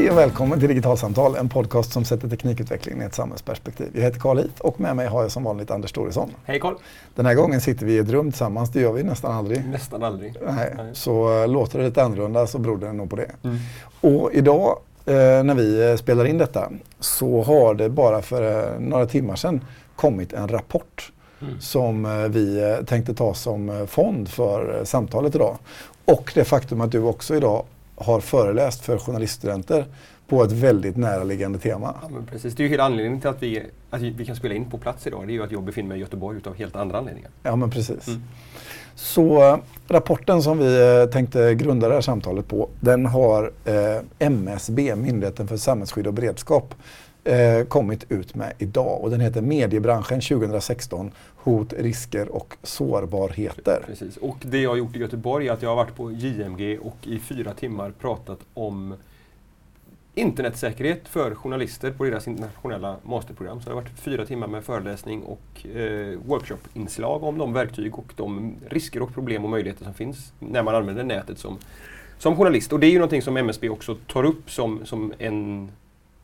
Hej och välkommen till Digitalsamtal, en podcast som sätter teknikutvecklingen i ett samhällsperspektiv. Jag heter Carl Hit och med mig har jag som vanligt Anders Storesson. Hej Carl! Den här gången sitter vi i ett rum tillsammans, det gör vi nästan aldrig. Nästan aldrig. Nej. Nej. Så uh, låter det lite annorlunda så beror det nog på det. Mm. Och idag uh, när vi uh, spelar in detta så har det bara för några timmar sedan kommit en rapport Mm. som vi tänkte ta som fond för samtalet idag. Och det faktum att du också idag har föreläst för journaliststudenter på ett väldigt näraliggande tema. Ja, precis. Det är ju hela anledningen till att vi, att vi kan spela in på plats idag. Det är ju att jag befinner mig i Göteborg utav helt andra anledningar. Ja, men precis. Mm. Så rapporten som vi eh, tänkte grunda det här samtalet på, den har eh, MSB, Myndigheten för samhällsskydd och beredskap, eh, kommit ut med idag. Och den heter Mediebranschen 2016, hot, risker och sårbarheter. Precis. Och det jag har gjort i Göteborg är att jag har varit på JMG och i fyra timmar pratat om internetsäkerhet för journalister på deras internationella masterprogram. Så det har varit fyra timmar med föreläsning och eh, workshopinslag om de verktyg och de risker och problem och möjligheter som finns när man använder nätet som, som journalist. Och det är ju någonting som MSB också tar upp som, som en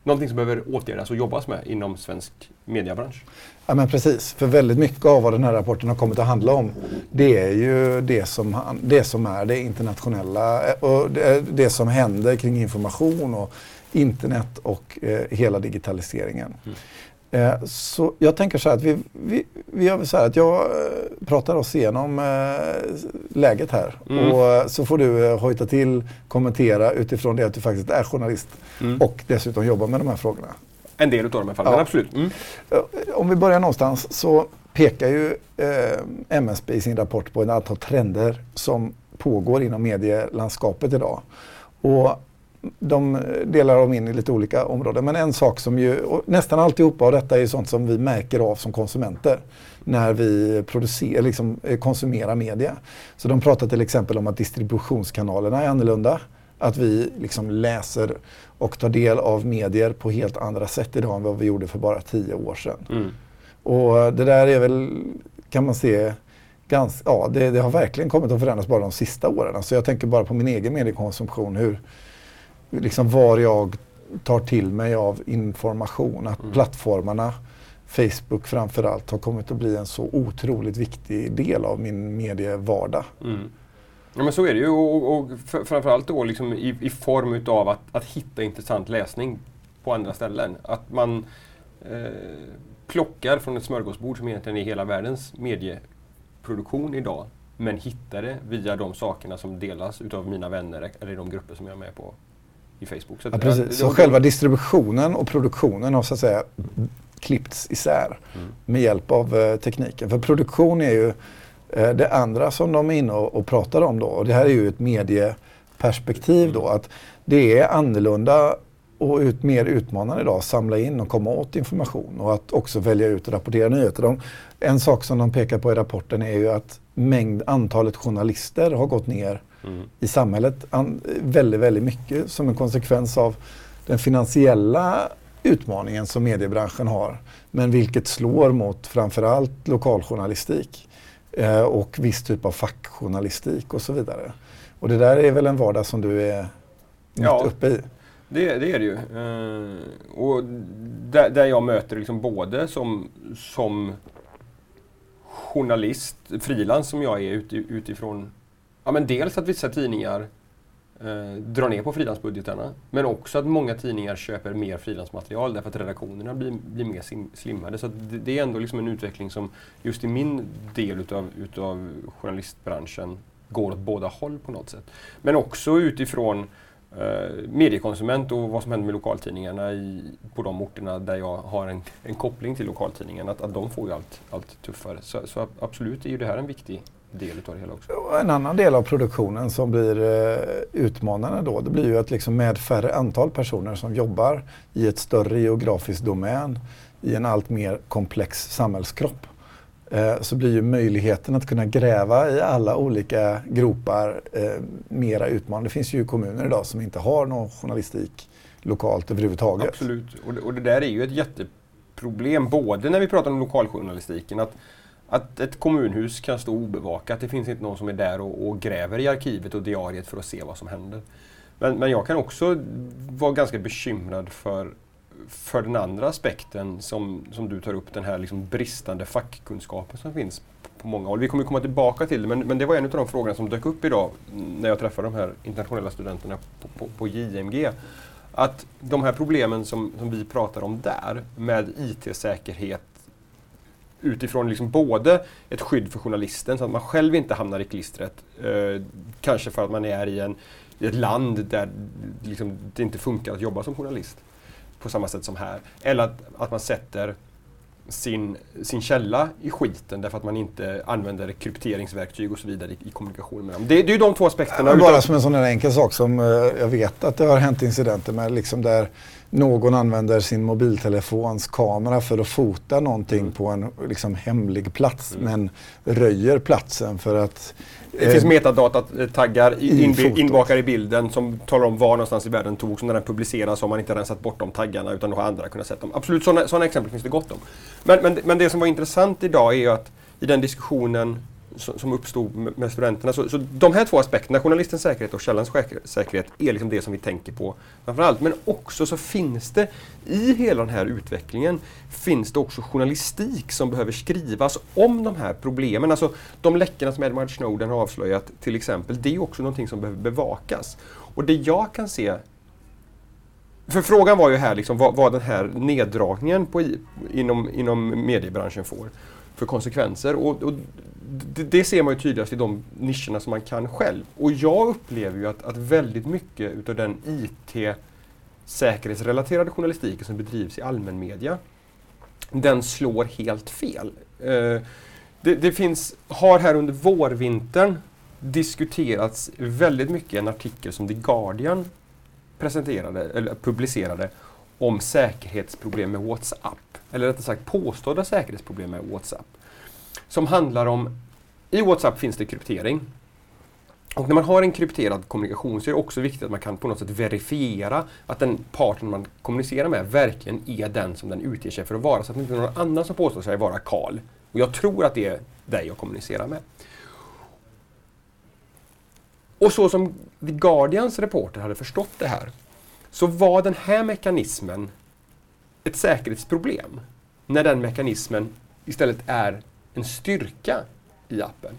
någonting som behöver åtgärdas och jobbas med inom svensk mediebransch. Ja men precis, för väldigt mycket av vad den här rapporten har kommit att handla om det är ju det som, det som är det internationella och det, det som händer kring information och internet och eh, hela digitaliseringen. Mm. Eh, så jag tänker så här att vi, vi, vi gör så här att jag eh, pratar oss igenom eh, läget här. Mm. Och så får du hojta till, kommentera utifrån det att du faktiskt är journalist mm. och dessutom jobbar med de här frågorna. En del av dem i alla fall, ja. absolut. Mm. Om vi börjar någonstans så pekar ju eh, MSB i sin rapport på ett antal trender som pågår inom medielandskapet idag. Och de delar de in i lite olika områden. Men en sak som ju, nästan alltihopa av detta är sånt som vi märker av som konsumenter när vi producerar, liksom, eh, konsumerar media. Så de pratar till exempel om att distributionskanalerna är annorlunda. Att vi liksom läser och tar del av medier på helt andra sätt idag än vad vi gjorde för bara tio år sedan. Mm. Och det där är väl, kan man se, ganska, ja, det, det, har verkligen kommit att förändras bara de sista åren. Alltså jag tänker bara på min egen mediekonsumtion. Hur, liksom var jag tar till mig av information. Att mm. plattformarna, Facebook framförallt, har kommit att bli en så otroligt viktig del av min medievardag. Mm. Ja men så är det ju och, och framförallt då liksom i, i form utav att, att hitta intressant läsning på andra ställen. Att man eh, plockar från ett smörgåsbord som egentligen är hela världens medieproduktion idag men hittar det via de sakerna som delas utav mina vänner eller de grupper som jag är med på i Facebook. Så, ja, precis. Det, så själva distributionen och produktionen har så att säga klippts isär mm. med hjälp av eh, tekniken. För produktion är ju eh, det andra som de är inne och, och pratar om då. Och det här är ju ett medieperspektiv då. Att det är annorlunda och ut, mer utmanande idag att samla in och komma åt information och att också välja ut och rapportera nyheter. De, en sak som de pekar på i rapporten är ju att mängd, antalet journalister har gått ner mm. i samhället an, väldigt, väldigt mycket som en konsekvens av den finansiella utmaningen som mediebranschen har. Men vilket slår mot framförallt lokaljournalistik eh, och viss typ av fackjournalistik och så vidare. Och det där är väl en vardag som du är mitt ja, uppe i? Det, det är det ju. Eh, och där, där, jag möter liksom både som, som journalist, frilans som jag är utifrån Ja, men dels att vissa tidningar eh, drar ner på frilansbudgetarna. Men också att många tidningar köper mer frilansmaterial därför att redaktionerna blir, blir mer slimmade. Så det, det, är ändå liksom en utveckling som just i min del utav, utav journalistbranschen går åt båda håll på något sätt. Men också utifrån eh, mediekonsument och vad som händer med lokaltidningarna i, på de orterna där jag har en, en koppling till lokaltidningen. Att, att de får ju allt, allt tuffare. Så, så absolut är ju det här en viktig del av det hela också. En annan del av produktionen som blir eh, utmanande då, det blir ju att liksom med färre antal personer som jobbar i ett större geografiskt domän i en allt mer komplex samhällskropp eh, så blir ju möjligheten att kunna gräva i alla olika gropar eh, mera utmanande. Det finns ju kommuner idag som inte har någon journalistik lokalt överhuvudtaget. Absolut, och det, och det där är ju ett jätteproblem både när vi pratar om lokaljournalistiken att att ett kommunhus kan stå obevakat. Det finns inte någon som är där och, och, gräver i arkivet och diariet för att se vad som händer. Men, men jag kan också vara ganska bekymrad för, för den andra aspekten som, som du tar upp, den här liksom bristande fackkunskapen som finns på många håll. Vi kommer komma tillbaka till det, men, men det var en av de frågorna som dök upp idag när jag träffade de här internationella studenterna på, på, på JMG. Att de här problemen som, som vi pratar om där med IT-säkerhet utifrån liksom både ett skydd för journalisten så att man själv inte hamnar i klistret. Eh, kanske för att man är i, en, i ett land där liksom, det inte funkar att jobba som journalist på samma sätt som här. Eller att, att man sätter sin, sin källa i skiten därför att man inte använder krypteringsverktyg och så vidare i, i kommunikation med dem. Det, det är ju de två aspekterna. Ja, bara som en sån här enkel sak som uh, jag vet att det har hänt incidenter med, liksom där någon använder sin mobiltelefons kamera för att fota någonting mm. på en liksom, hemlig plats mm. men röjer platsen för att det finns eh, metadataggar inbakade i bilden som talar om var någonstans i världen togs. När den publiceras har man inte rensat bort de taggarna utan då har andra kunnat se dem. Absolut, sådana exempel finns det gott om. Men, men, men det som var intressant idag är ju att i den diskussionen som uppstod med studenterna. Så, så de här två aspekterna, journalistens säkerhet och källans säkerhet, är liksom det som vi tänker på framförallt. Men också så finns det i hela den här utvecklingen finns det också journalistik som behöver skrivas om de här problemen. Alltså de läckorna som Edward Snowden har avslöjat till exempel, det är också någonting som behöver bevakas. Och det jag kan se för frågan var ju här liksom vad, vad den här neddragningen på, inom, inom mediebranschen får för konsekvenser. Och, och det, det, ser man ju tydligast i de nischerna som man kan själv. Och jag upplever ju att, att väldigt mycket utav den IT säkerhetsrelaterade journalistiken som bedrivs i allmänmedia, den slår helt fel. Eh, det, det, finns, har här under vårvintern diskuterats väldigt mycket en artikel som The Guardian presenterade, eller publicerade om säkerhetsproblem med WhatsApp. Eller rättare sagt påstådda säkerhetsproblem med WhatsApp. Som handlar om, i WhatsApp finns det kryptering. Och när man har en krypterad kommunikation så är det också viktigt att man kan på något sätt verifiera att den parten man kommunicerar med verkligen är den som den utger sig för att vara. Så att det inte är någon annan som påstår sig vara Karl. Och jag tror att det är dig jag kommunicerar med. Och så som The Guardians reporter hade förstått det här så var den här mekanismen ett säkerhetsproblem när den mekanismen istället är en styrka i appen.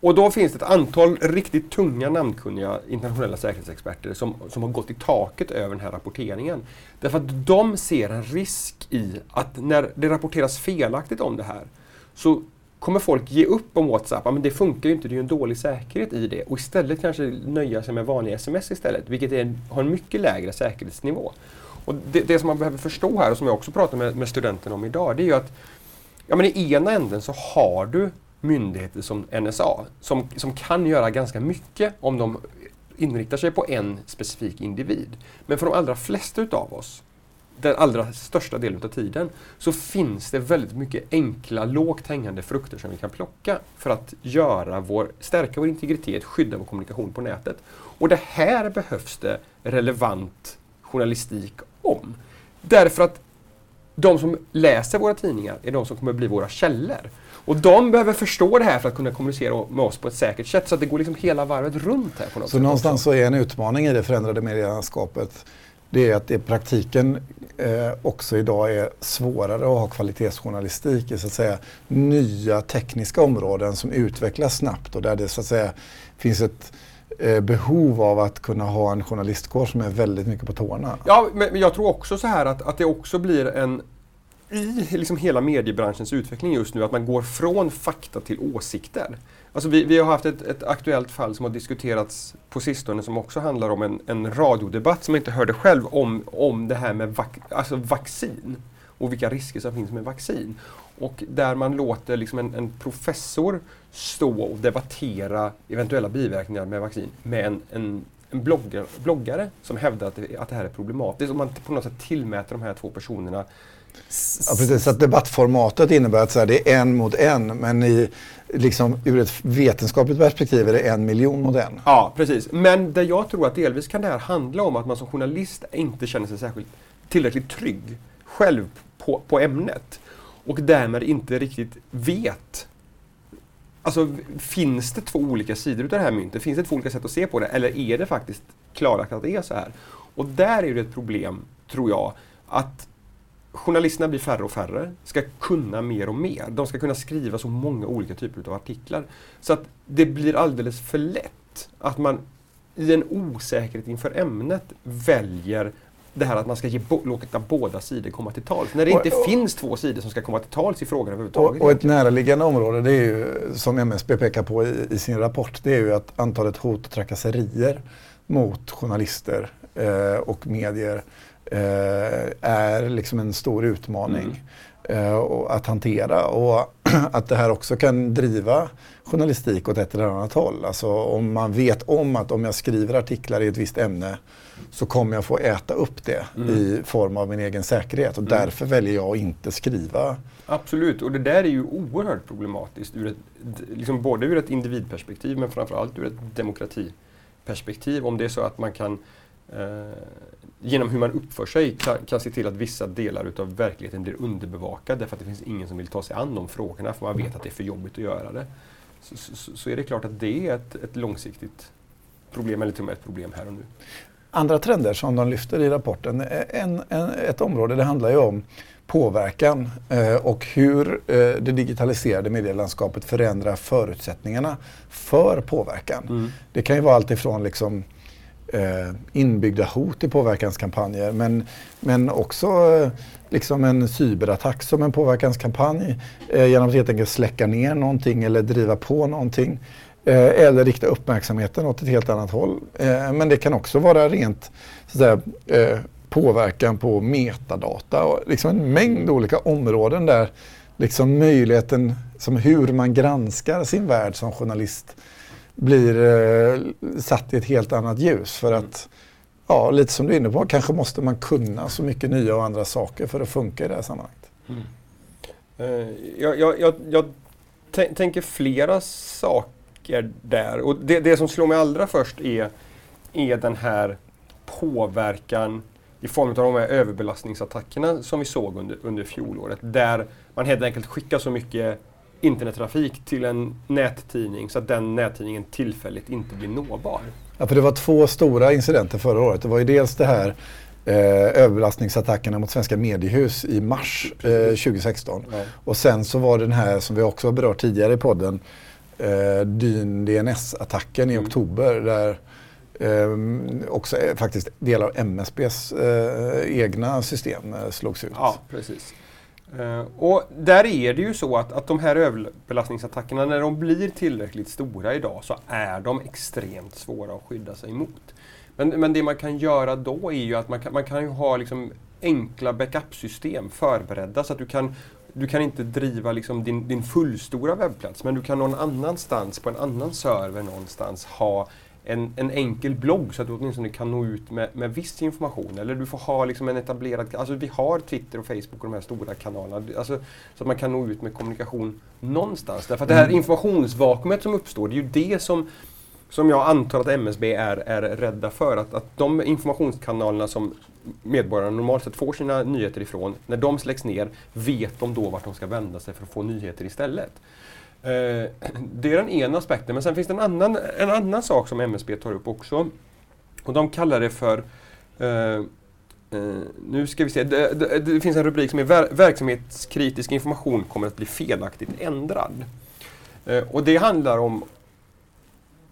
Och då finns det ett antal riktigt tunga namnkunniga internationella säkerhetsexperter som, som har gått i taket över den här rapporteringen. Därför att de ser en risk i att när det rapporteras felaktigt om det här så kommer folk ge upp om WhatsApp. Men det funkar ju inte, det är ju en dålig säkerhet i det. Och istället kanske nöja sig med vanliga sms istället, vilket är, har en mycket lägre säkerhetsnivå. Och det, det, som man behöver förstå här, och som jag också pratar med, med studenterna om idag, det är ju att ja, men i ena änden så har du myndigheter som NSA som, som kan göra ganska mycket om de inriktar sig på en specifik individ. Men för de allra flesta utav oss, den allra största delen av tiden, så finns det väldigt mycket enkla, lågt hängande frukter som vi kan plocka för att göra vår, stärka vår integritet, skydda vår kommunikation på nätet. Och det här behövs det relevant journalistik om. Därför att de som läser våra tidningar är de som kommer bli våra källor. Och de behöver förstå det här för att kunna kommunicera med oss på ett säkert sätt så att det går liksom hela varvet runt här. På något så någonstans så är en utmaning i det förändrade medielandskapet det är att det i praktiken eh, också idag är svårare att ha kvalitetsjournalistik i så att säga nya tekniska områden som utvecklas snabbt och där det så att säga finns ett Eh, behov av att kunna ha en journalistkår som är väldigt mycket på tårna. Ja, men jag tror också så här att, att det också blir en i liksom hela mediebranschens utveckling just nu, att man går från fakta till åsikter. Alltså vi, vi har haft ett, ett, aktuellt fall som har diskuterats på sistone som också handlar om en, en radiodebatt som jag inte hörde själv om, om det här med vac, alltså vaccin och vilka risker som finns med vaccin. Och där man låter liksom en, en professor stå och debattera eventuella biverkningar med vaccin med en, en, en blogger, bloggare som hävdar att det, att det här är problematiskt. Och man på något sätt tillmäter de här två personerna Ja, precis. Så att debattformatet innebär att så här, det är en mot en, men i, liksom, ur ett vetenskapligt perspektiv är det en miljon mot en. Ja, precis. Men det jag tror att delvis kan det här handla om att man som journalist inte känner sig särskilt tillräckligt trygg själv på, på ämnet och därmed inte riktigt vet Alltså, finns det två olika sidor av det här myntet? Finns det två olika sätt att se på det? Eller är det faktiskt klarlagt att det är så här? Och där är det ett problem, tror jag, att journalisterna blir färre och färre, ska kunna mer och mer. De ska kunna skriva så många olika typer av artiklar. Så att det blir alldeles för lätt att man i en osäkerhet inför ämnet väljer det här att man ska ge låta båda sidor komma till tals. När det inte och, finns två sidor som ska komma till tals i frågan överhuvudtaget. Och, och ett näraliggande område, det är ju, som MSB pekar på i, i, sin rapport, det är ju att antalet hot och trakasserier mot journalister eh, och medier eh, är liksom en stor utmaning mm. Eh, att hantera. Och att det här också kan driva journalistik åt ett eller annat håll. Alltså om man vet om att om jag skriver artiklar i ett visst ämne så kommer jag få äta upp det mm. i form av min egen säkerhet. Och mm. därför väljer jag att inte skriva. Absolut, och det där är ju oerhört problematiskt. Ur ett, liksom både ur ett individperspektiv men framförallt ur ett demokratiperspektiv. Om det är så att man kan eh, genom hur man uppför sig kan, kan se till att vissa delar utav verkligheten blir underbevakad därför att det finns ingen som vill ta sig an de frågorna för man vet att det är för jobbigt att göra det. Så, så, så är det klart att det är ett, ett långsiktigt problem eller till och med ett problem här och nu. Andra trender som de lyfter i rapporten, en, en, ett område det handlar ju om påverkan eh, och hur eh, det digitaliserade medielandskapet förändrar förutsättningarna för påverkan. Mm. Det kan ju vara allt ifrån liksom, eh, inbyggda hot i påverkanskampanjer men, men också eh, liksom en cyberattack som en påverkanskampanj eh, genom att helt enkelt släcka ner någonting eller driva på någonting. Eh, eller rikta uppmärksamheten åt ett helt annat håll. Eh, men det kan också vara rent så säga, eh, påverkan på metadata och liksom en mängd olika områden där liksom möjligheten, som hur man granskar sin värld som journalist blir eh, satt i ett helt annat ljus. För att, ja, lite som du är inne på, kanske måste man kunna så mycket nya och andra saker för att funka i det här sammanhanget. Mm. Uh, jag, jag, jag, jag tänker flera saker där. Och det, det som slår mig allra först är, är den här påverkan i form av de här överbelastningsattackerna som vi såg under, under fjolåret. Där man helt enkelt skickar så mycket internettrafik till en nättidning så att den nättidningen tillfälligt inte blir nåbar. Ja, för det var två stora incidenter förra året. Det var ju dels det här eh, överbelastningsattackerna mot svenska mediehus i mars eh, 2016. Ja. Och sen så var det den här som vi också har berört tidigare i podden, eh, Dyn DNS-attacken i mm. oktober där eh, också eh, faktiskt delar av MSBs eh, egna system eh, slogs ut. Ja, precis. Uh, och där är det ju så att, att de här överbelastningsattackerna, när de blir tillräckligt stora idag, så är de extremt svåra att skydda sig mot. Men, men det man kan göra då är ju att man kan, man kan ju ha liksom enkla backup-system förberedda så att du kan du kan inte driva liksom din, din fullstora webbplats, men du kan någon annanstans, på en annan server någonstans, ha en, en enkel blogg så att du åtminstone kan nå ut med, med viss information. Eller du får ha liksom en etablerad... Alltså vi har Twitter och Facebook och de här stora kanalerna. Alltså, så att man kan nå ut med kommunikation någonstans. Därför att det här mm. informationsvakuumet som uppstår, det är ju det som som jag antar att MSB är, är rädda för. Att, att de informationskanalerna som medborgarna normalt sett får sina nyheter ifrån, när de släcks ner, vet de då vart de ska vända sig för att få nyheter istället. Eh, det är den ena aspekten, men sen finns det en annan, en annan sak som MSB tar upp också. Och de kallar det för Uh, nu ska vi se, det, det, det, finns en rubrik som är ver Verksamhetskritisk information kommer att bli felaktigt ändrad. Uh, och det handlar om,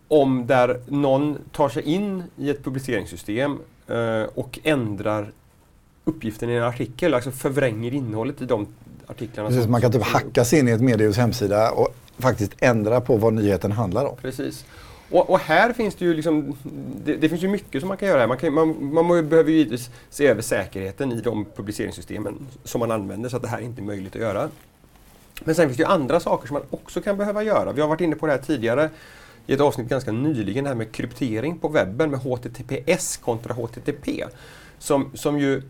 om där någon tar sig in i ett publiceringssystem uh, och ändrar uppgiften i en artikel, alltså förvränger innehållet i de artiklarna. Precis, man kan typ hacka sig in i ett mediehus hemsida och faktiskt ändra på vad nyheten handlar om. Precis. Och, och, här finns det ju liksom, det, det, finns ju mycket som man kan göra. Här. Man, kan, man, man behöver ju givetvis se över säkerheten i de publiceringssystemen som man använder så att det här inte är möjligt att göra. Men sen finns det ju andra saker som man också kan behöva göra. Vi har varit inne på det här tidigare i ett avsnitt ganska nyligen, det här med kryptering på webben med HTTPS kontra HTTP. Som, som ju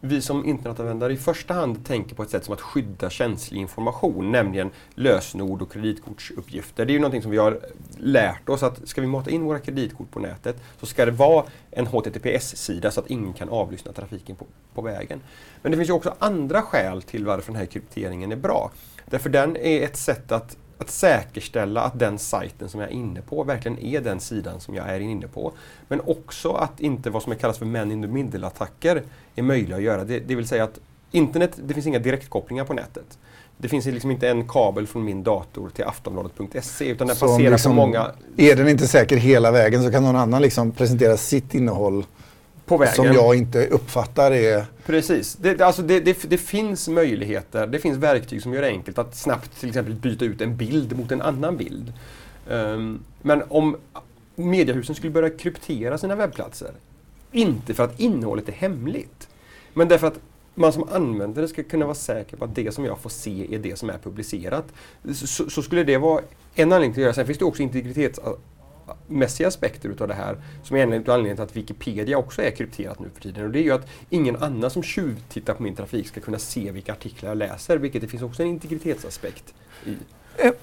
vi som internetanvändare i första hand tänker på ett sätt som att skydda känslig information, nämligen lösenord och kreditkortsuppgifter. Det är ju någonting som vi har lärt oss att ska vi mata in våra kreditkort på nätet så ska det vara en HTTPS-sida så att ingen kan avlyssna trafiken på, på vägen. Men det finns ju också andra skäl till varför den här krypteringen är bra. Därför den är ett sätt att att säkerställa att den sajten som jag är inne på verkligen är den sidan som jag är inne på. Men också att inte vad som kallas för man in the middle-attacker är möjliga att göra. Det, det vill säga att internet, det finns inga direktkopplingar på nätet. Det finns liksom inte en kabel från min dator till aftonbladet.se utan den Så passerar liksom, på många... Är den inte säker hela vägen så kan någon annan liksom presentera sitt innehåll på vägen. som jag inte uppfattar är... Precis. Det, alltså det, det, det, finns möjligheter, det finns verktyg som gör det enkelt att snabbt till exempel byta ut en bild mot en annan bild. Um, men om mediehusen skulle börja kryptera sina webbplatser, inte för att innehållet är hemligt, men därför att man som användare ska kunna vara säker på att det som jag får se är det som är publicerat. Så, så skulle det vara en anledning till att göra. Sen finns det också integritets integritetsmässiga aspekter utav det här som är en av anledningarna till att Wikipedia också är krypterat nu för tiden. Och det är ju att ingen annan som tjuvtittar på min trafik ska kunna se vilka artiklar jag läser, vilket det finns också en integritetsaspekt i.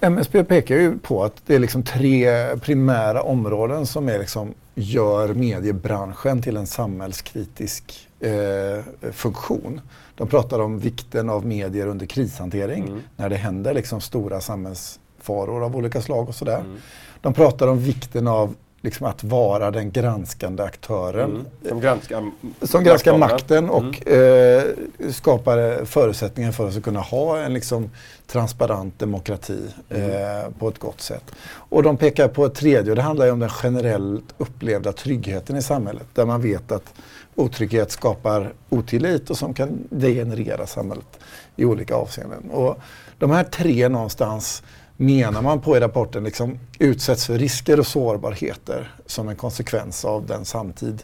MSB pekar ju på att det är liksom tre primära områden som är liksom gör mediebranschen till en samhällskritisk eh, funktion. De pratar om vikten av medier under krishantering mm. när det händer liksom stora samhällsfaror av olika slag och sådär. Mm. De pratar om vikten av liksom att vara den granskande aktören. Mm. Som granskar, som granskar makten och mm. eh, skapar förutsättningar för oss att kunna ha en liksom, transparent demokrati mm. eh, på ett gott sätt. Och de pekar på ett tredje och det handlar om den generellt upplevda tryggheten i samhället. Där man vet att otrygghet skapar otillit och som kan degenerera samhället i olika avseenden. Och de här tre någonstans menar man på i rapporten liksom utsätts för risker och sårbarheter som en konsekvens av den samtid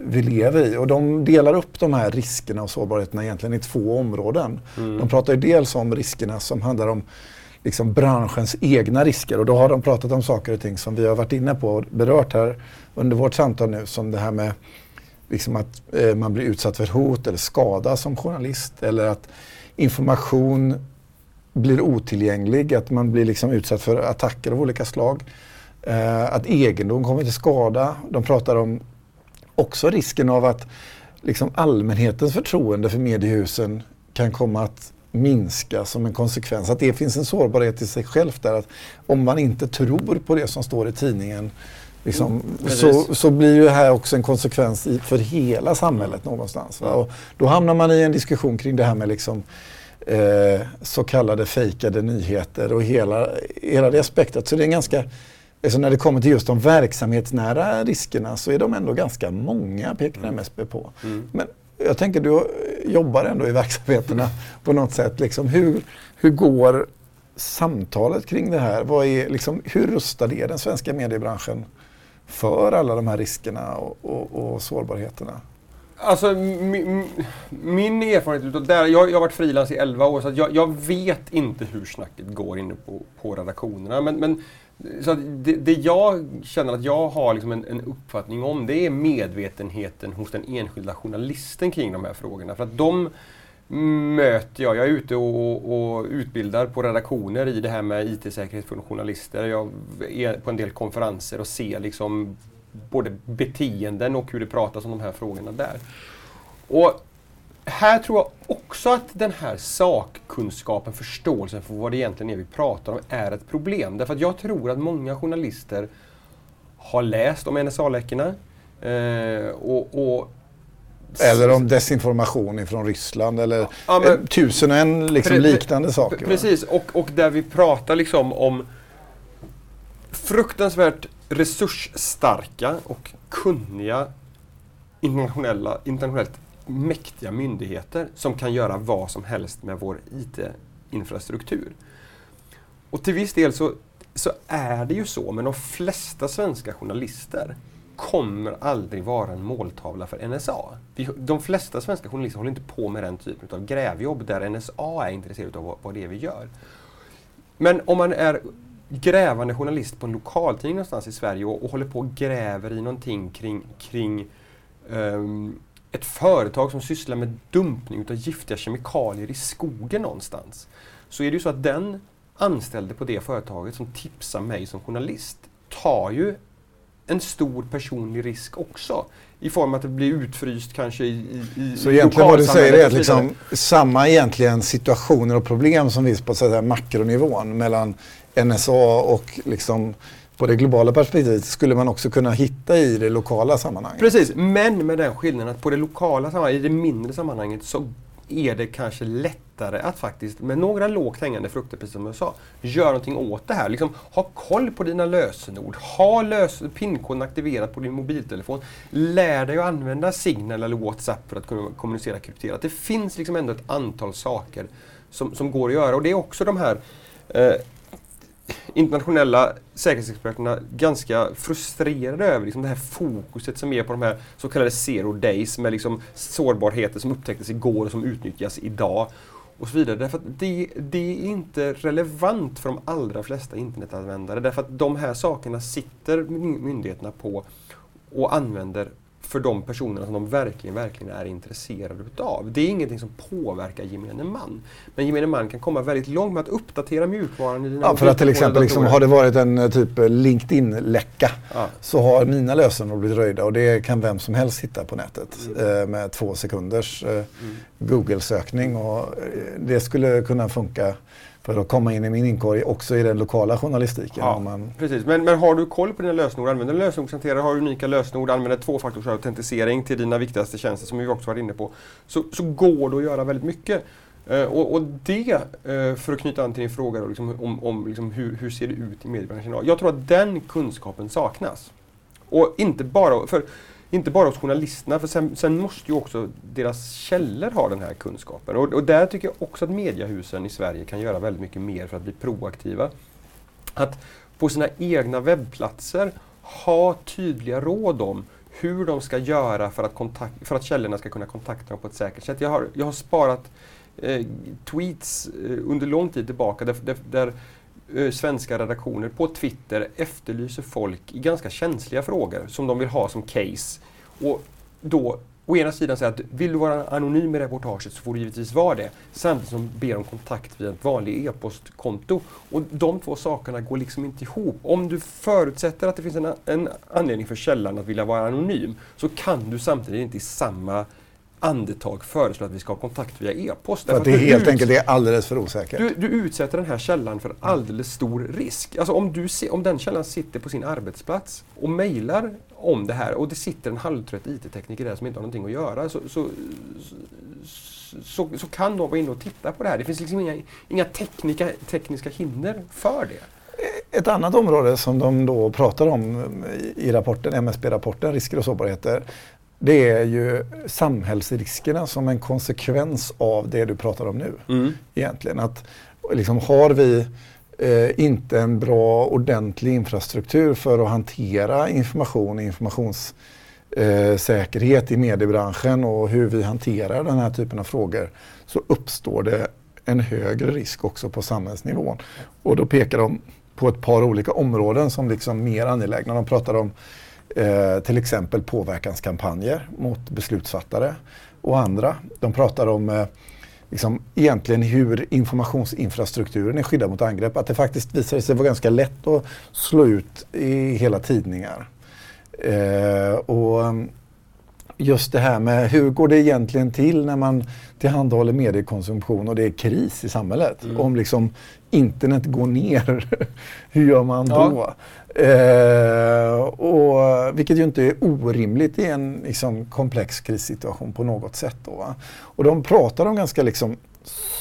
vi lever i. Och de delar upp de här riskerna och sårbarheterna egentligen i två områden. Mm. De pratar ju dels om riskerna som handlar om liksom branschens egna risker och då har de pratat om saker och ting som vi har varit inne på och berört här under vårt samtal nu som det här med liksom att eh, man blir utsatt för hot eller skada som journalist eller att information blir otillgänglig, att man blir liksom utsatt för attacker av olika slag. Eh, att egendom kommer till skada. De pratar om också risken av att liksom allmänhetens förtroende för mediehusen kan komma att minska som en konsekvens. Att det finns en sårbarhet i sig själv där. Att om man inte tror på det som står i tidningen liksom, mm, så, så blir ju här också en konsekvens i, för hela samhället någonstans. Och då hamnar man i en diskussion kring det här med liksom, eh, så kallade fejkade nyheter och hela, hela det aspektet. Så det är ganska, alltså när det kommer till just de verksamhetsnära riskerna så är de ändå ganska många, pekar mm. MSB på. Mm. Men jag tänker du jobbar ändå i verksamheterna på något sätt. Liksom, hur, hur går samtalet kring det här? Vad är, liksom, hur rustad är den svenska mediebranschen för alla de här riskerna och, och, och sårbarheterna? Alltså min, min erfarenhet utav där, jag, jag har varit frilans i 11 år så jag, jag, vet inte hur snacket går inne på, på redaktionerna. Men, men så det, det, jag känner att jag har liksom en, en, uppfattning om det är medvetenheten hos den enskilda journalisten kring de här frågorna. För att de möter jag, jag är ute och, och utbildar på redaktioner i det här med IT-säkerhet för journalister. Jag är på en del konferenser och ser liksom både beteenden och hur det pratas om de här frågorna där. Och här tror jag också att den här sakkunskapen, förståelsen för vad det egentligen är vi pratar om, är ett problem. Därför att jag tror att många journalister har läst om NSA-läckorna eh, och, och eller om desinformation från Ryssland eller ja, men, tusen och en liksom liknande saker. Precis, och, och där vi pratar liksom om fruktansvärt resursstarka och kunniga internationella, internationellt mäktiga myndigheter som kan göra vad som helst med vår IT-infrastruktur. Och till viss del så, så är det ju så, men de flesta svenska journalister kommer aldrig vara en måltavla för NSA. Vi, de flesta svenska journalister håller inte på med den typen av grävjobb där NSA är intresserad av vad, vad det är vi gör. Men om man är grävande journalist på en lokaltidning någonstans i Sverige och, och håller på och gräver i någonting kring, kring um, ett företag som sysslar med dumpning av giftiga kemikalier i skogen någonstans. Så är det ju så att den anställde på det företaget som tipsar mig som journalist tar ju en stor personlig risk också i form av att det blir utfryst kanske i, i Så egentligen vad du säger är att liksom, samma egentligen situationer och problem som finns på så säga, makronivån mellan NSA och liksom, på det globala perspektivet skulle man också kunna hitta i det lokala sammanhanget. Precis, men med den skillnaden att på det lokala sammanhanget, i det mindre sammanhanget, så är det kanske lättare att faktiskt med några lågt hängande frukter, precis som jag sa, göra någonting åt det här. Liksom, ha koll på dina lösenord, ha lös pinkoden aktiverad på din mobiltelefon, lär dig att använda Signal eller WhatsApp för att kunna kommunicera krypterat. Det finns liksom ändå ett antal saker som, som går att göra och det är också de här eh, internationella säkerhetsexperterna ganska frustrerade över liksom det här fokuset som är på de här så kallade zero days med liksom sårbarheter som upptäcktes igår och som utnyttjas idag. Och så vidare. Därför att det, det är inte relevant för de allra flesta internetanvändare. Därför att de här sakerna sitter myndigheterna på och använder för de personerna som de verkligen, verkligen är intresserade utav. Det är ingenting som påverkar gemene man. Men gemene man kan komma väldigt långt med att uppdatera mjukvaran i dina Ja, för att till exempel liksom, har det varit en eh, typ eh, LinkedIn-läcka Ja. så har mina lösenord blivit röjda och det kan vem som helst hitta på nätet eh, med två sekunders eh, Google-sökning. Och, eh, det skulle kunna funka för att komma in i min inkorg också i den lokala journalistiken. Ja, man, precis. Men, men har du koll på dina lösenord, använder lösenordshanterare, har unika lösenord, använder tvåfaktorsautentisering till dina viktigaste tjänster som vi också varit inne på, så, så går det att göra väldigt mycket. Eh, och, och det, eh, för att knyta an till din fråga då, liksom, om, om liksom, hur, hur ser det ut i mediebranschen idag? Jag tror att den kunskapen saknas. Och inte bara, för, inte bara hos journalisterna, för sen, sen måste ju också deras källor ha den här kunskapen. Och, och där tycker jag också att mediehusen i Sverige kan göra väldigt mycket mer för att bli proaktiva. Att på sina egna webbplatser ha tydliga råd om hur de ska göra för att, kontakt, för att källorna ska kunna kontakta dem på ett säkert sätt. Jag har, jag har sparat eh, tweets eh, under lång tid tillbaka där, där, där Eh, svenska redaktioner på Twitter efterlyser folk i ganska känsliga frågor som de vill ha som case. Och då å ena sidan säga att vill du vara anonym i reportaget så får du givetvis vara det. Samtidigt som ber om kontakt via ett vanligt e-postkonto. Och de två sakerna går liksom inte ihop. Om du förutsätter att det finns en, en anledning för källan att vilja vara anonym så kan du samtidigt inte i samma andetag föreslå att vi ska ha kontakt via e-post. för att det helt enkelt är alldeles för osäkert. du, du utsätter den här källan för alldeles stor risk. Alltså om, du se, om den källan sitter på sin arbetsplats och mejlar om det här och det sitter en halvtrött IT-tekniker där som inte har någonting att göra så, så, så, så kan de vara inne och titta på det här. Det finns liksom inga, inga teknika, tekniska hinder för det. Ett annat område som de då pratar om i rapporten, MSB-rapporten, risker och sårbarheter, det är ju samhällsriskerna som en konsekvens av det du pratar om nu. Egentligen att liksom, har vi eh, inte en bra ordentlig infrastruktur för att hantera information och informationssäkerhet i mediebranschen och hur vi hanterar den här typen av frågor så uppstår det en högre risk också på samhällsnivån. Och då pekar de på ett par olika områden som liksom mer angelägna. De pratar om eh, till exempel påverkanskampanjer mot beslutsfattare och andra. De pratar om eh, liksom, egentligen hur informationsinfrastrukturen är skyddad mot angrepp. Att det faktiskt visar sig vara ganska lätt att slå ut i hela tidningar. Eh, och um, just det här med hur går det egentligen till när man tillhandahåller mediekonsumtion och det är kris i samhället. Mm. Om liksom internet går ner, hur gör man Ja. Eh, och, vilket ju inte är orimligt i en liksom, komplex krissituation på något sätt. Då? Och de pratar om ganska liksom,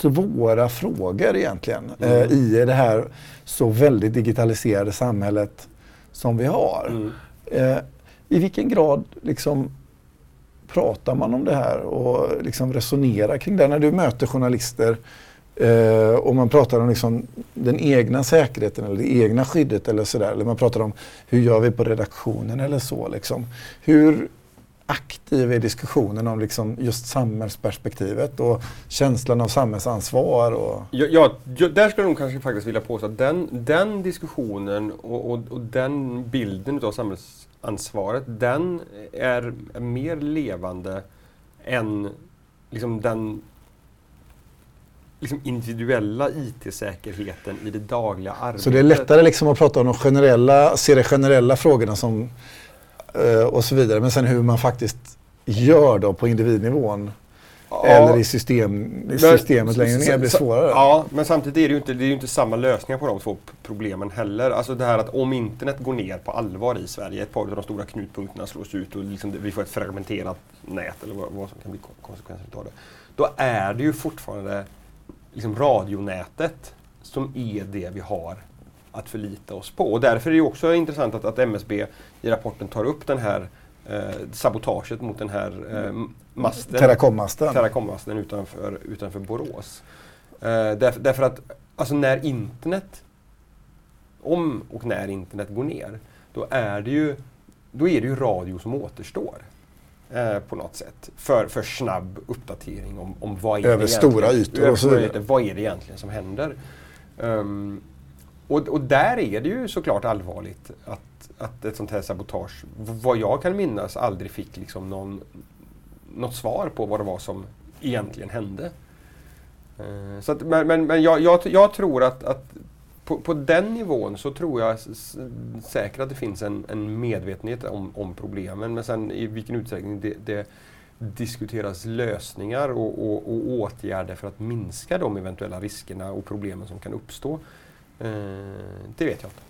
svåra frågor egentligen eh, Mm. i det här så väldigt digitaliserade samhället som vi har. Mm. Eh, I vilken grad liksom, pratar man om det här och liksom resonerar kring det? När du möter journalister eh, och man pratar om liksom den egna säkerheten eller det egna skyddet eller sådär. Eller man pratar om hur gör vi på redaktionen eller så. Liksom. Hur aktiv är diskussionen om liksom just samhällsperspektivet och känslan av samhällsansvar? Och, Ja, ja, där skulle jag nog kanske faktiskt vilja påstå att den, den diskussionen och, och, och den bilden av samhällsansvaret, den är mer levande än liksom den liksom individuella IT-säkerheten i det dagliga arbetet. så det är lättare liksom att prata om de generella, se de generella frågorna som eh, och så vidare. Men sen hur man faktiskt gör då på individnivån eller i, system, i systemet längre ner blir svårare. Ja, men samtidigt är det ju inte, det är inte samma lösningar på de två problemen heller. Alltså det här att om internet går ner på allvar i Sverige, ett par av de stora knutpunkterna slås ut och liksom vi får ett fragmenterat nät eller vad, vad som kan bli konsekvenser av det. Då är det ju fortfarande liksom radionätet som är det vi har att förlita oss på. Och därför är det också intressant att, att MSB i rapporten tar upp den här eh, sabotaget mot den här eh, masten. Terracommasten. Terracommasten utanför, utanför Borås. Eh, därför, därför, att alltså när internet, om och när internet går ner, då är det ju, då är det ju radio som återstår. Eh, på något sätt. För, för snabb uppdatering om, om vad är Över stora ytor och så vidare. Vad är det egentligen som händer? Um, och, och där är det ju såklart allvarligt att att ett sånt här sabotage, vad jag kan minnas, aldrig fick liksom någon, något svar på vad det var som egentligen hände. Eh, så att, men men, men jag, jag, jag tror att, att på, på, den nivån så tror jag säkert att det finns en, en medvetenhet om, om, problemen. Men sen i vilken utsträckning det, det diskuteras lösningar och, och, och, åtgärder för att minska de eventuella riskerna och problemen som kan uppstå. Eh, det vet jag inte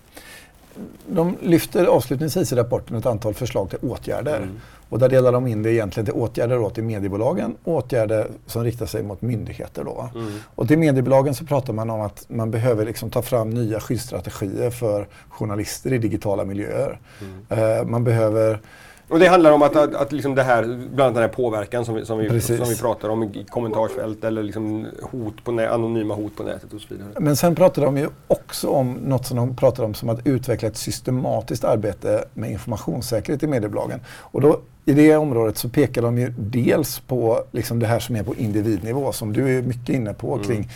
de lyfter avslutningsvis i rapporten ett antal förslag till åtgärder. Mm. Och där delar de in det egentligen till åtgärder då till mediebolagen och åtgärder som riktar sig mot myndigheter. Då. Mm. Och till mediebolagen så pratar man om att man behöver liksom ta fram nya skyddsstrategier för journalister i digitala miljöer. Mm. Uh, man behöver och det handlar om att, att, att liksom det här, bland annat den här påverkan som vi, som vi, som vi pratar om i kommentarsfält eller liksom hot på nä, anonyma hot på nätet och så vidare. Men sen pratar de ju också om något som de pratar om som att utveckla ett systematiskt arbete med informationssäkerhet i mediebolagen. Och då, i det området så pekar de ju dels på liksom det här som är på individnivå som du är mycket inne på mm. kring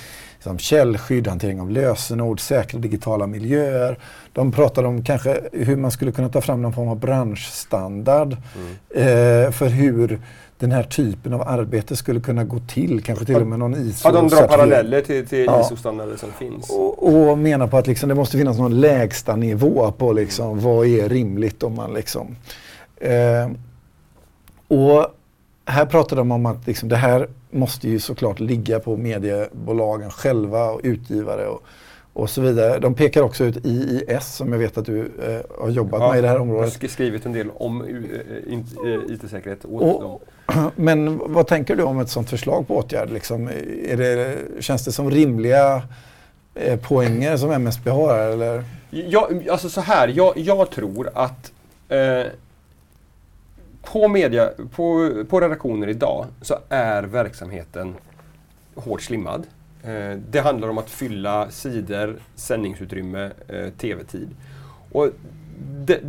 liksom källskydd, hantering av lösenord, säkra digitala miljöer. De pratar om kanske hur man skulle kunna ta fram någon form av branschstandard mm. eh, för hur den här typen av arbete skulle kunna gå till, kanske till och med någon ISO. Ja, de drar paralleller till, till ja. ISO-standarder som finns. Och, och, menar på att liksom, det måste finnas någon lägsta nivå på liksom, mm. vad är rimligt om man liksom... Eh, och här pratar de om att liksom, det här måste ju såklart ligga på mediebolagen själva och utgivare och, och så vidare. De pekar också ut IIS som jag vet att du eh, har jobbat ja, med i det här området. Jag har skrivit en del om uh, uh, IT-säkerhet åt dem. Men vad tänker du om ett sådant förslag på åtgärd? Liksom, är det, känns det som rimliga eh, poänger som MSB har? Eller? Ja, alltså så här, jag, jag tror att eh, på, media, på, på redaktioner idag så är verksamheten hårt slimmad. Eh, det handlar om att fylla sidor, sändningsutrymme, eh, tv-tid. Och de,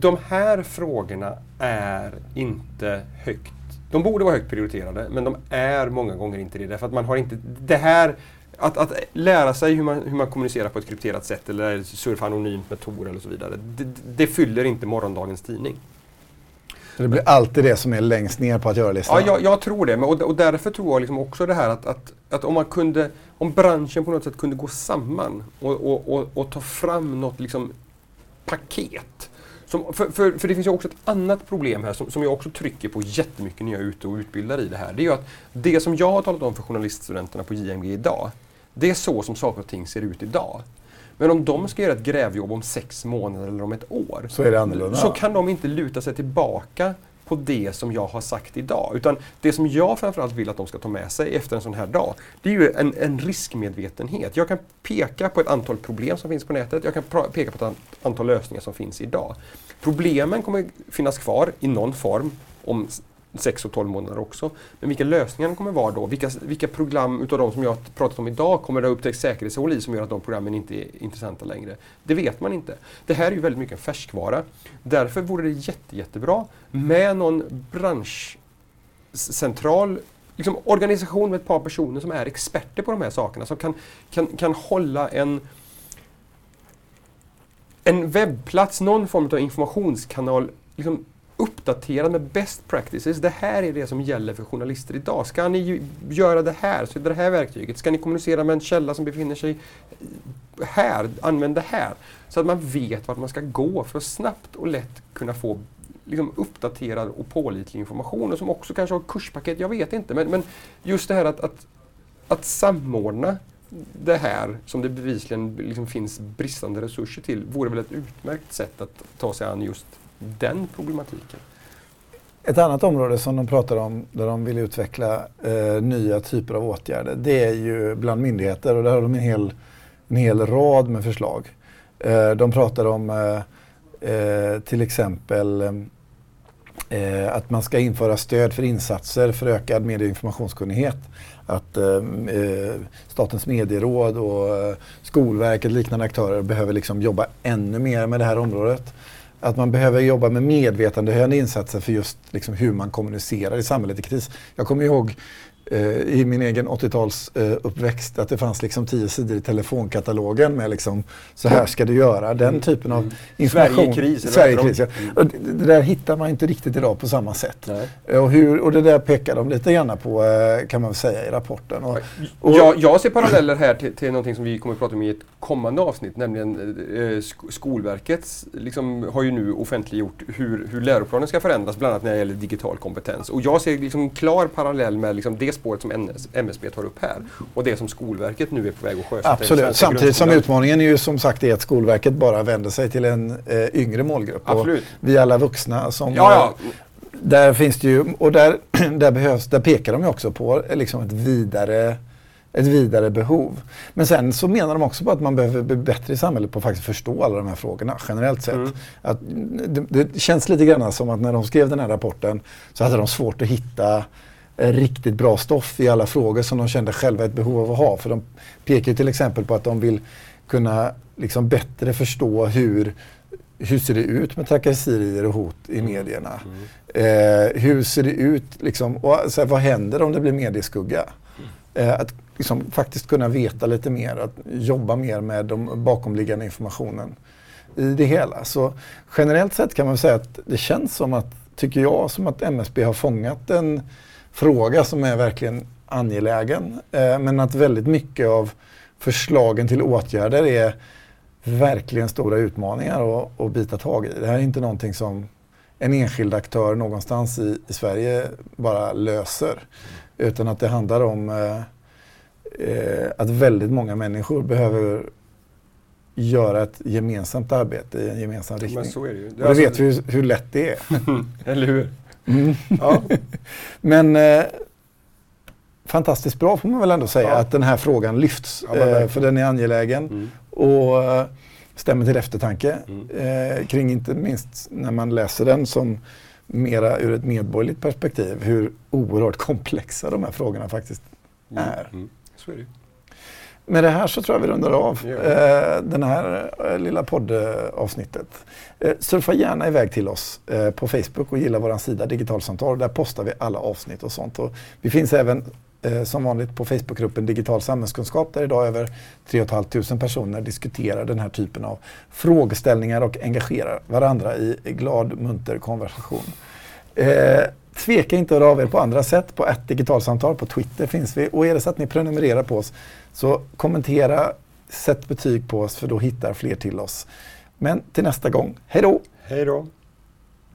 de här frågorna är inte högt de borde vara högt prioriterade, men de är många gånger inte det. Därför att man har inte... Det här, att, att lära sig hur man, hur man kommunicerar på ett krypterat sätt eller surfa anonymt med Tor eller så vidare, det, det fyller inte morgondagens tidning. Så Det blir alltid det som är längst ner på att göra-listan? Ja, jag, jag, tror det. Och, och därför tror jag liksom också det här att, att, att, om man kunde, om branschen på något sätt kunde gå samman och, och, och, och ta fram något liksom paket. Som, för, för, för, det finns ju också ett annat problem här som, som jag också trycker på jättemycket när jag är ute och utbildar i det här. Det är ju att det som jag har talat om för journaliststudenterna på JMG idag, det är så som saker och ting ser ut idag. Men om de ska göra ett grävjobb om sex månader eller om ett år. Så är det annorlunda. Så kan de inte luta sig tillbaka på det som jag har sagt idag. Utan det som jag framförallt vill att de ska ta med sig efter en sån här dag, det är ju en, en riskmedvetenhet. Jag kan peka på ett antal problem som finns på nätet, jag kan peka på ett antal lösningar som finns idag. Problemen kommer finnas kvar i någon form om 6 och 12 månader också. Men vilka lösningar kommer vara då? Vilka, vilka program utav de som jag har pratat om idag kommer det ha upptäckt säkerhetshål i som gör att de programmen inte är intressanta längre? Det vet man inte. Det här är ju väldigt mycket en färskvara. Därför vore det jätte, jättebra med någon branschcentral liksom, organisation med ett par personer som är experter på de här sakerna, som kan, kan, kan hålla en en webbplats, någon form av informationskanal liksom, uppdaterad med best practices. Det här är det som gäller för journalister idag. Ska ni göra det här, så är det det här verktyget. Ska ni kommunicera med en källa som befinner sig här, använd det här. Så att man vet vart man ska gå för att snabbt och lätt kunna få liksom uppdaterad och pålitlig information och som också kanske har kurspaket, jag vet inte. Men, men just det här att, att, att samordna det här som det bevisligen liksom finns bristande resurser till vore väl ett utmärkt sätt att ta sig an just den problematiken. Ett annat område som de pratar om där de vill utveckla eh, nya typer av åtgärder det är ju bland myndigheter och där har de en hel, en hel rad med förslag. Eh, de pratar om eh, eh till exempel eh, eh att man ska införa stöd för insatser för ökad medie och informationskunnighet. Att eh, eh, Statens medieråd och eh, Skolverket och liknande aktörer behöver liksom jobba ännu mer med det här området att man behöver jobba med medvetandehöjande insatser för just liksom hur man kommunicerar i samhället i kris. Jag kommer ihåg i min egen 80-tals eh, att det fanns liksom tio sidor i telefonkatalogen med liksom så här ska du göra. Den mm. typen av mm. information. Sverige kris. Sverige kris ja. mm. och det, där hittar man inte riktigt idag på samma sätt. Och, hur, och det där pekar de lite grann på eh, kan man väl säga i rapporten. Och, och jag, jag ser paralleller här till, till någonting som vi kommer att prata om i ett kommande avsnitt, nämligen eh, Skolverket liksom, har ju nu offentliggjort hur, hur läroplanen ska förändras, bland annat när det gäller digital kompetens. Och jag ser liksom en klar parallell med liksom, det spåret som MSB tar upp här och det som Skolverket nu är på väg att sjösätta. Absolut, samtidigt som utmaningen är ju som sagt är att Skolverket bara vänder sig till en eh, yngre målgrupp. Absolut. Och vi alla vuxna som ja, ja. Där finns det ju, och där, där, behövs, där pekar de ju också på liksom ett vidare ett vidare behov. Men sen så menar de också på att man behöver bli bättre i samhället på att faktiskt förstå alla de här frågorna generellt sett. Mm. Att det, det, känns lite grann som att när de skrev den här rapporten så hade de svårt att hitta riktigt bra stoff i alla frågor som de kände själva ett behov av att ha. För de pekar till exempel på att de vill kunna liksom bättre förstå hur hur ser det ut med trakasserier och hot i mm. medierna? Mm. Eh, hur ser det ut, liksom, och, så här, vad händer om det blir medieskugga? Mm. Eh, att liksom, faktiskt kunna veta lite mer, att jobba mer med den bakomliggande informationen i det hela. Så generellt sett kan man säga att det känns som att, tycker jag, som att MSB har fångat en fråga som är verkligen angelägen. Eh, men att väldigt mycket av förslagen till åtgärder är verkligen stora utmaningar att, bita tag i. Det här är inte någonting som en enskild aktör någonstans i, i Sverige bara löser. Utan att det handlar om eh, eh, att väldigt många människor behöver göra ett gemensamt arbete i en gemensam riktning. Men så är det ju. Det, och det vet vi hur, hur, lätt det är. Eller hur? Mm. Ja. Men eh, fantastiskt bra får man väl ändå säga ja. att den här frågan lyfts. Ja, eh, för den är angelägen. Mm. Och eh, stämmer till eftertanke mm. eh, kring inte minst när man läser den som mera ur ett medborgerligt perspektiv hur oerhört komplexa de här frågorna faktiskt mm. är. Mm. Så är det. Med det här så tror jag vi rundar av ja. eh, den här eh, lilla poddavsnittet. Eh, surfa gärna iväg till oss eh, på Facebook och gilla vår sida Digitalsamtal. Där postar vi alla avsnitt och sånt. Och vi finns även eh, som vanligt på Facebookgruppen Digital samhällskunskap där idag över 3 500 personer diskuterar den här typen av frågeställningar och engagerar varandra i glad munter konversation. Tveka inte att höra av er på andra sätt. På ett digitalsamtal på Twitter finns vi. Och är det så att ni prenumererar på oss så kommentera, sätt betyg på oss för då hittar fler till oss. Men till nästa gång, hej då! Hej då!